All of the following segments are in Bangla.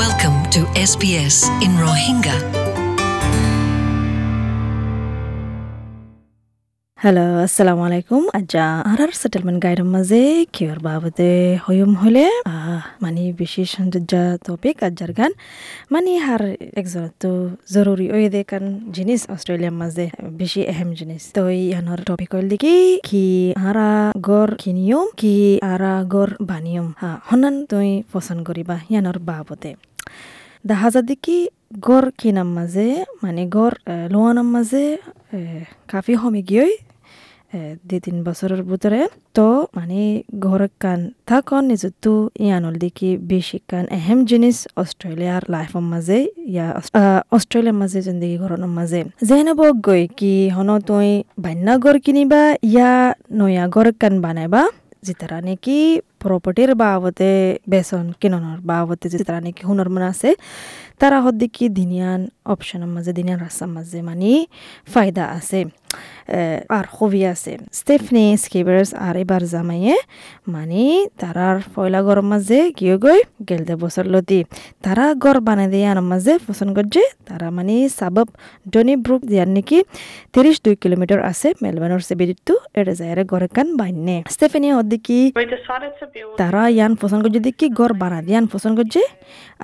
Welcome to SBS in Rohingya. Hello আসসালামু আলাইকুম আজ্জা আরার সেটেলমেন্ট গাইডের মাঝে কিয়র বাবদে হয়ুম হলে আহ, মানে বেশি সৌন্দর্য টপিক আজ্জার গান মানে হার একজন তো জরুরি ওই দে কান জিনিস অস্ট্রেলিয়ার মাঝে বেশি এহেম জিনিস তো ইয়ানোর টপিক হল দেখি কি আরা গড় কিনিয়ম কি আরা গড় বানিয়ম হা হনান তুই পছন্দ করিবা ইয়ানোর বাবদে দেখি গড় কিনার মাঝে মানে গড় লোয়ানোর মাঝে কাফি কমে গিয়ে দুই তিন বছরের ভিতরে তো মানে ঘর কান থাকন নিজতো ইয়ানল দেখি বেশি কান এহেম জিনিস অস্ট্রেলিয়ার লাইফৰ মাঝে ইয়া অস্ট্রেলিয়ার মাঝে জিন্দগি ঘৰৰ মাঝে যেনে বক গৈ কি হন তুই বান্যা ঘর কিনিবা ইয়া নয়া ঘর কান বানাইবা যেতারা নাকি প্রপার্টির বাবদে বেসন কিননের বাবদে যেতারা নাকি হুনর মনে আছে তারা হদ্দিকি দিনিয়ান অপশনের মাঝে দিনিয়ান রাস্তার মাঝে মানে ফায়দা আছে। আর খুবই আছে। স্টেফনি স্কিবার্স আর এবার জামাইয়ে মানে তারার পয়লা গরম মাঝে গিয়ে গই গেলদে বছর লতি। তারা গড় বানাই দিয়ে আনার মাঝে পছন্দ করছে তারা মানে সাবব ডনি ব্রুক দিয়ার নাকি তিরিশ দুই কিলোমিটার আছে মেলবানোর সেবিরিতো এটা যায় গড়ে কান বাইনে। স্টেফেনি to build তারা ইয়ান পছন্দ করছে দেখি গড় বানা দিয়ান পছন্দ করছে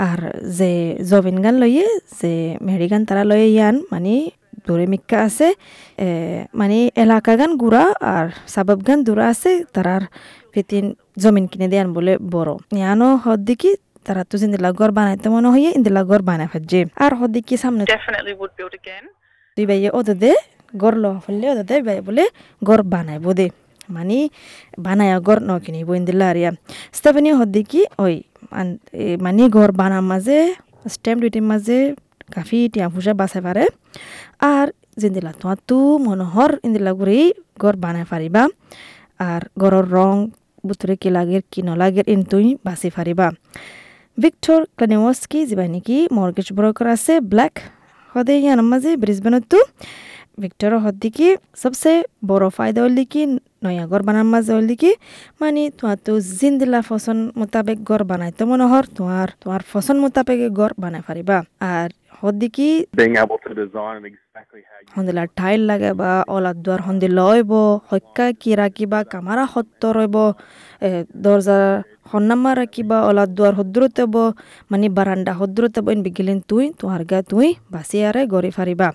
আর যে জবিন গান লইয়ে যে মেহেরি গান তারা লয়ে ইয়ান মানে দূরে মিক্কা আছে মানে এলাকা গান গুড়া আর সাবাব গান দূরা আছে তারার ফিতিন জমিন কিনে দেয়ান বলে বড়। ইয়ানো হদ দেখি তারা তো জিন্দিলা গড় বানাইতে মনে হইয়ে ইন্দিলা গড় বানাই ফেলছে। আর হদ দেখি সামনে. দুই বাইয়ে ওদে দে গড় লওয়া ফেললে ওদে দে বলে গড় বানাইব দে মানে বানায়া গড় ন কিনিব ইন্দিলা আরিয়া। স্টেফেনি হদ্দি কি ওই মানে গড় বানার মাঝে স্টেম দুইটির মাঝে কাফি, টিয়া ফুসা বাঁচাই পারে। আর জিন্দিলা তোমার তু মনোহর ইন্দিলা গুড়ি গড় বানাই পারিবা। আর গড়ের রং বুতরে কি লাগে, কি নলাগে ইন তুই বাঁচি পারিবা। ভিক্টর ক্লানিওস্কি যিবা নেকি মর্গেজ ব্রোকার আছে, ব্ল্যাক। হদে ইয়ার মাঝে ব্রিসবেনতো ভিক্টর হদ্দিকি সবসে বড় ফায়দা হল কি নয়া ঘর বানার মাঝে হল কি মানে তোমার তো জিন্দিলা ফসন মোতাবেক ঘর বানাইতে মনোহর তোমার তোমার ফসন মোতাবেক ঘর বানাই পারিবা আর হদ্দিকি being able to design it exactly how you হন্দিলা টাইল লাগে বা অলাদ দুয়ার হন্দি লইব হত্যা কি রাখিবা কামারা সত্য রইব এ, দরজা সন্নামা রাখিবা অলাদ দুয়ার হদ্রতে হব মানে বারান্দা হদ্রতে হব ইন বিগিলিন তুই তোমার গা তুই বাঁচি আরে গড়ি ফারিবা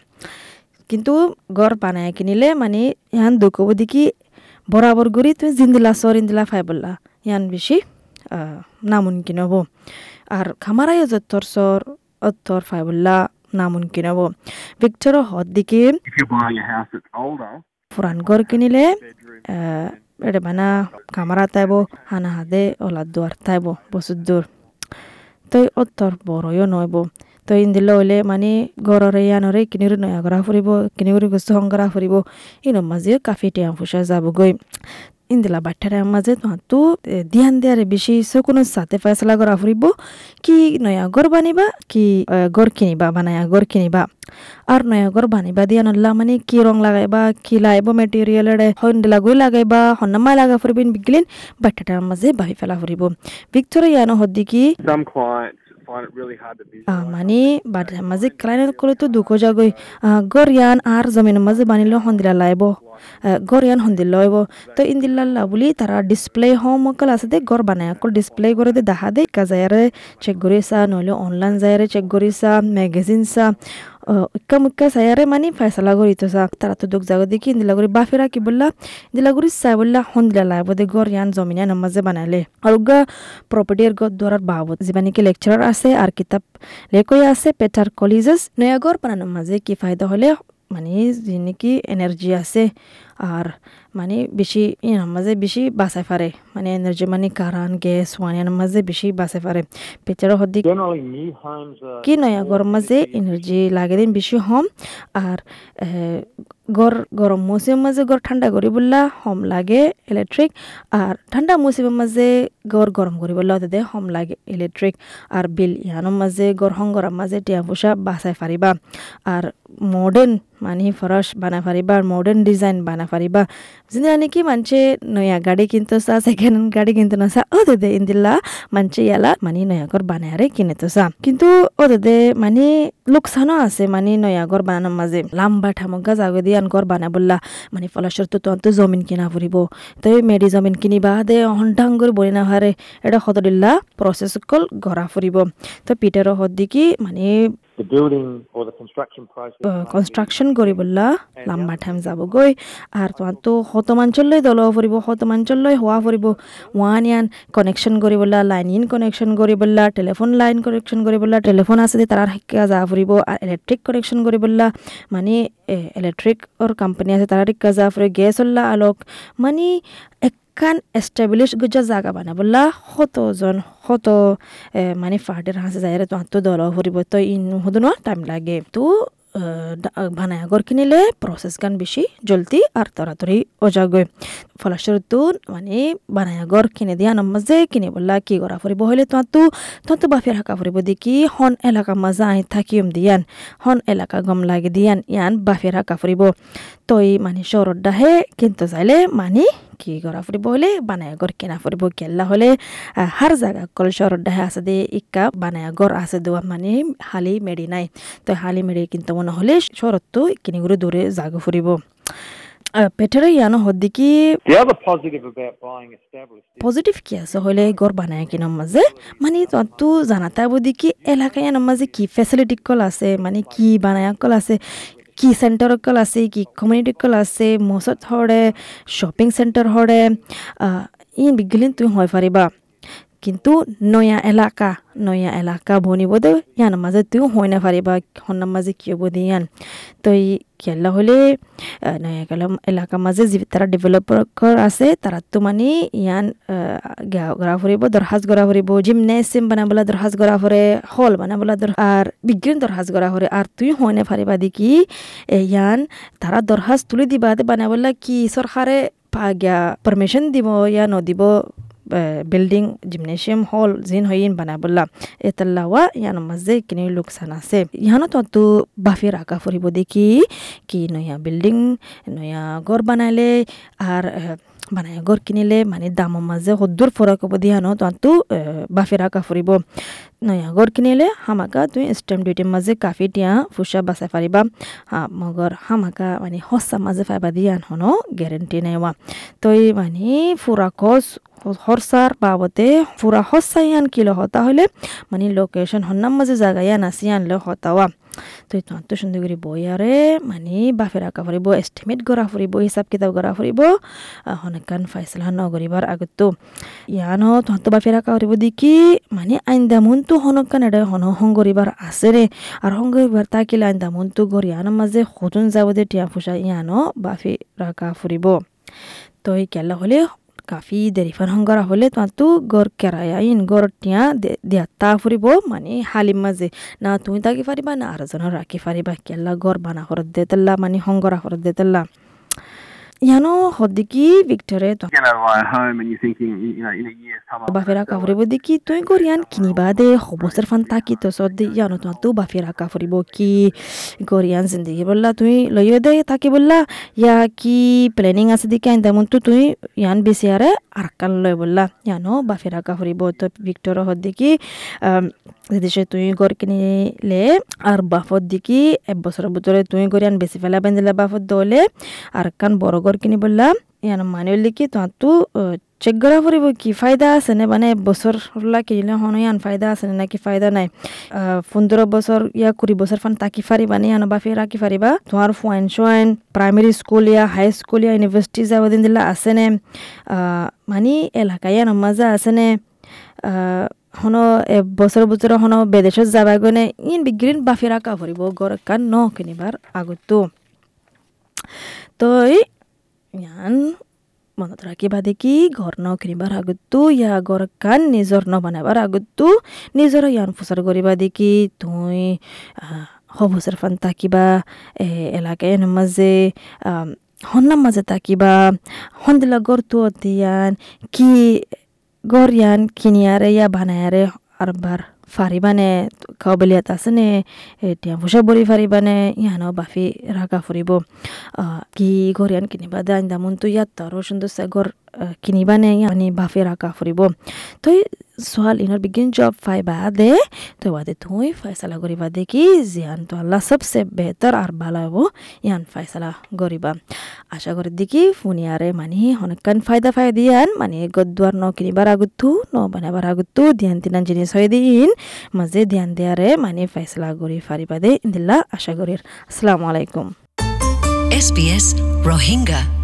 কিন্তু গড় বানায় কিনিলে মানে ইয়ান দুঃখব দেখি বরাবর গড়ি তুই জিন্দিলা সর ইন্দিলা ফাই বললা ইয়ান বেশি আহ, নামুনকিন হব আর খামারাই যত্তর সর অত্তর ফাই বললা নামুনকিন হব ভিক্টর হদ দিকে পুরান ঘর কিনিলে এটা বানা কামারা তাইব হানা হাদে ওলা দুয়ার তাইব বসুর দূর তই অত্তর বড়ইও নইব। তই ইন্দিল হইলে মানে গড়রে ইয়ানরে কিনির নয়া করা ফুরিব কিনিগুৰি বস্তু সংগ্ৰহ ফুৰিব ইনৰ মাজে কাফি টেয়া ফুচা যাবগৈ। ইন্দিলা বাচ্চারা মাঝে তো ধ্যান দেয়ারে বেশি কোনো সাথে ফেসলা করা ফুরিব। কি নয়া ঘর বানিবা, কি ঘর কিনিবা বানায়া ঘর কিনিবা। আর নয়া ঘর বানিবা দিয়া নল্লা মানে কি রং লাগাইবা, কি লাইব মেটেরিয়াল হন্দিলা গই লাগাইবা হন্নামা লাগা ফুরিবিন বিগলিন বাচ্চাটার মাঝে বাহি ফেলা ফুরিব ভিক্টোরিয়া ইয়ানো হদ্দি কি? Some clients find it really hard to আহ, visualize মানে বাট মাঝে ক্লাইনের করে তো দুঃখ যাগৈ গরিয়ান আর জমিনের মাঝে বানিলে হন্দিলা লাইব গরিয়ান হন্দিল লইব তো ইন্দিল্লা বুলি তারা ডিসপ্লে হোম অকল আছে দে গড় বানায় অকল ডিসপ্লে করে দে ইক্কা মুক্কা চায়ারে মানে ফেসলা করি তো চা তারা তো দুঃখ জাগো দেখি ইন্দিলা করে বাফেরা কি বললা ইন্দিলা করে চাই বললা হন্দিলা লাইব দে গর ইয়ান জমিনে মাঝে বানাইলে আর গা প্রপার্টির গড় দ্বারার বাবদ যিবা কি লেকচারার আছে আর কিতাব লেকই আছে পেটার কলেজেস নয়াগর পানা নমাজে কি ফায়দা হলে মানে যে নাকি এনার্জি আছে আর মানে বেশি ইয়ার মাঝে বেশি বাঁচাই পারে মানে এনার্জি মানে কারান গ্যাস ওয়ানিয়ার মাঝে বেশি বাঁচাই পারে পেচারও are কি নয়া গরম মাঝে এনার্জি লাগে দিন বেশি হম। আর গর গরম মৌসুমের মাঝে গড় ঠান্ডা করি বললা হম লাগে ইলেকট্রিক আর ঠান্ডা মৌসুমের মাঝে গড় গরম করি বললা তাতে হম লাগে ইলেকট্রিক আর বিল ইয়ানোর মাঝে গড় হংগরার মাঝে টিয়া পোষা বাঁচাই পারিবা আর মডার্ন মানে ফরাস বানাই পারিবা আর মডার্ন ডিজাইন বানাই পারিবা জিনিস নাকি মানছে নয়া গাড়ি কিন্তু চা সেকেন্ড হ্যান্ড গাড়ি কিন্তু না চা ও দে ইন্দিল্লা মানছে ইয়ালা মানে নয়া ঘর বানায়ারে চা কিন্তু ও দে মানে লোকসানও আছে মানে নয়া ঘর বানানোর মাঝে লাম্বা ঠামকা জাগো দিয়ে আন ঘর বানা বললা মানে ফলাশর তো জমিন কিনা ফুরিব তো মেডি জমিন কিনিবা দে হন্টাং করে বলি না হারে এটা সতদিল্লা প্রসেস কল গড়া ফুরিব তো পিটারও হদ দিকি মানে কনষ্ট্ৰাকশ্যন কৰিবলা লাম্বা টাইম যাবগৈ আৰু তোমাৰতো শতমাঞ্চললৈ দল ফুৰিব শতমাঞ্চললৈ হোৱা ফুৰিব ওৱান ইয়ান কানেকশ্যন কৰিবলা লাইন ইন কানেকশ্যন কৰিবলা টেলিফোন লাইন কানেকশ্যন কৰিবলা টেলিফোন আছে যে তাৰ শিকা যা ফুৰিব আৰু ইলেক্ট্ৰিক কানেকশ্যন কৰিবলা। মানে ইলেক্ট্ৰিকৰ কোম্পানী আছে তাৰ শিকা যা ফুৰিব গেছ ওলা আলোক। মানে একখান এস্টাবলিশ গুজা জাগা বানাবলা শতজন শত হত মানে ফাৰ্টিৰ হাসে যায় তো আত্ম দল ফুৰিব তো ইন সদনো টাইম লাগে তো বানায় আগর কিনিলে প্রসেস গান বেশি জলদি আর তাড়াতাড়ি ওজাগৈ ফলাস্বরূপ মানে বানায় আগর কিনে দিয়া নামাজে কিনে বললা কি করা ফুরিব হইলে তোমারতো তোমারতো বাফের হাঁকা ফুরিব দেখি হন এলাকা মাজা আই থাকিম দিয়ান। হন এলাকা গম লাগে দিয়ান ইয়ান বাফের হাঁকা ফুরিব তই মানে শহরত ডাহে কিন্তু চাইলে মানে কি করা ফুরিব হলে বানায় আগর কিনা ফুরিব কেল্লা হলে আহ, হার জায়গা কল শহরত ডাহে আছে দে ইকা বানায় আগর আছে দোয়া মানে হালি মেডি নাই। তো হালি মেডি কিন্তু মনে হলে শহরতো কিনিগুলো দূরে জাগো ফুরিব পেটেৰে ইয়ানো হদ্দিকি পজিটিভ কি আছে? হলে গড় বানায় কি মাঝে মানে তো জানাতা কি এলাকায় মাঝে কি ফেসিলিটি কল আছে? মানে কি বানায় কল আছে? কি সেন্টার কল আছে? কি কমিউনিটি কল আছে? মসত হরে শপিং সেন্টার হরে ইন বিগলিন তুমি হয় পারিবা কিন্তু নয়া এলাকা নয়া এলাকা বনিব দে ইয়ান মাঝে তুই হয় না পারিবা হন্নার মাঝে কি হব দিয়ান তো এই কেলা হলে নয়া গেলা এলাকা মাঝে যে তারা ডেভেলপার আছে, তারা তো মানে ইয়ান গড়া ফুরিব দরহাজ গড়া ফুরিব জিমনেসিয়াম বানাবলা দরহাজ গড়া ফুরে হল বানাবলা দর আর বিজ্ঞান দরহাজ গড়া ফুরে আর তুই হয় না পারিবা দেখি ইয়ান তারা দরহাজ তুলি দিবা বানাবলা কি সরকারে পারমিশন দিব ইয়া নদিব বিল্ডিং জিমনেশিয়াম হল জিন হইন বানাবলা এতাল্লাওয়া ইয়ান মাঝে কিনি লোকসান আছে yano তো বাফি রাখা ফুরিব দেখি কি নয়া বিল্ডিং নয়া ঘর বানাইলে আর আহ, বানাই ঘর কিনিলে মানে দামৰ মাজে সদ্দুৰ ফৰক হ'ব দিয়ানো তহঁতো বাফি ৰাখা ফুৰিব নয়া ঘৰ কিনিলে হামাকা তুই ষ্টেম্প ডিউটিৰ মাজে কাফি তিয়া ফুচা বাচাই পাৰিবা। মগৰ হামাকা মানে সঁচা মাজে ফাইবা দিয়ান হনো গেৰেণ্টি নাইৱা তই মানে ফুৰা খৰচ খরচার বাবদে পুরা হসাইয়ান কিলো হতা হলে মানে লোকেশন হন্নার মাঝে জায়গা ইয়ান আসি আনলে হতাওয়া তো এই তন্ত সুন্দর করে বই আরে মানে বাফের আঁকা ফুরিব এস্টিমেট গড়া ফুরিব হিসাব কিতাব গড়া ফুরিব হনকান ফাইসলা নগরিবার আগত ইয়ান তন্ত বাফের আঁকা ফুরিব দেখি মানে আইন্দা মনটো হনকান এটা হন হংগরিবার আছে রে আর হংগরিবার তাকিলে আইন্দা মনটো গড়িয়ানোর মাঝে সদন যাব দে টিয়া ফুসা ইয়ানো বাফি রাখা ফুরিব তো এই কেলা হলে কাফি দেরিফান হংগরা হলে তো গর কেরায়া ইন গর টিয়া দিয়া তা ফুরিব মানে হালিম মাঝে না তুমি তাকি ফারিবা না আর জনের রাখি ফারিবা কেলা গর বানা হরত দে তেল্লা মানে হংগরা হরত দে তেল্লা হদ্দিকি ভিক্টরে বাফেরা. কাফরিব দেখি তুই গরিয়ান কিনিবা দে হবসের ফান তাকি তো সদ্দি ইয়ানো তো তু বাফেরা কাফরিব কি গরিয়ান জিন্দগি বললা তুই লইও দে বললা ইয়া কি প্ল্যানিং আছে দিকে আইন তেমন তো তুই ইয়ান বেশি আরে আর কান লয় বললা ইয়ানো বাফেরা কাফরিব তো ভিক্টর হদ দেখি দেশে তুই গড় কিনিলে আর বাফত দেখি এক বছরের ভিতরে তুই গরিয়ান বেশি ফেলা বেঁধেলে বাফত দলে আর কান বড় গড় কিনি বললা ইয়ান মানে লিখি তো চেক করা ফুরিব কি ফায়দা আছে নে? মানে বছর হলা কিনিলে হন ইয়ান ফায়দা আছে নে নাকি ফায়দা নাই? পনেরো বছর ইয়া কুড়ি বছর ফান তাকি ফারিবা নি ইয়ান বাফে রাখি ফারিবা তোমার ফাইন সোয়াইন প্রাইমারি স্কুল ইয়া হাই স্কুল ইয়া ইউনিভার্সিটি যাব দিন দিলা আছে নে? মানে এলাকায় ইয়ান মাজা আছে নে? হনো বছর বছর হনো বেদেশত যাবা গনে ইন বিগ্রিন বাফে রাখা ফুরিব গর কান ন কিনিবার আগতো তই ইয়ান, মনত ৰাখিবা দেখি ন কিনিবাৰ আগতো ইয়া ঘৰ কান নিজৰ ন বনাবাৰ আগতো নিজৰ ইয়ান ফুচাৰ কৰিবা দেখি তুই হবছৰ ফান তাকিবা এলাকায় মাজে হন্নাৰ মাজে তাকিবা, সন্দিলা গড়টো ইয়ান, কি গড় ইয়ান কিনিয়াৰে, ইয়া বানায়াৰে আৰবাৰ ফাৰিবানে পৰীক্ষাও বেলিয়াত আছে নে এতিয়া পইচা বৰি ফাৰিবানে ইহানো বাফি ৰাখা ফুৰিব। কি ঘৰ ইয়ান কিনিবা দে আইন্দা মনটো ইয়াত আৰু সুন্দৰ ঘৰ কিনিবা নে ইয়ানি বাফি ৰাখা ফুৰিব তই সোয়াল ইনর বিগিন জব ফাই বাদে তো বাদে তুই ফয়সালা করিবা দেখি জিয়ান তো আল্লাহ সবসে বেহতর আর ভালো হব ইয়ান ফয়সালা করিবা আশা করি দেখি ফুনিয়ারে মানে অনেকক্ষণ ফায়দা ফাই দিয়ান মানে গদ্দুয়ার ন কিনিবার আগুতু ন বানাবার আগুতু ধ্যান তিনান জিনিস হয়ে দিন মাঝে ধ্যান দেয়ারে মানে ফয়সালা করি ফারিবা দে ইন্দিল্লা আশা করি আসসালামু আলাইকুম SBS Rohingya.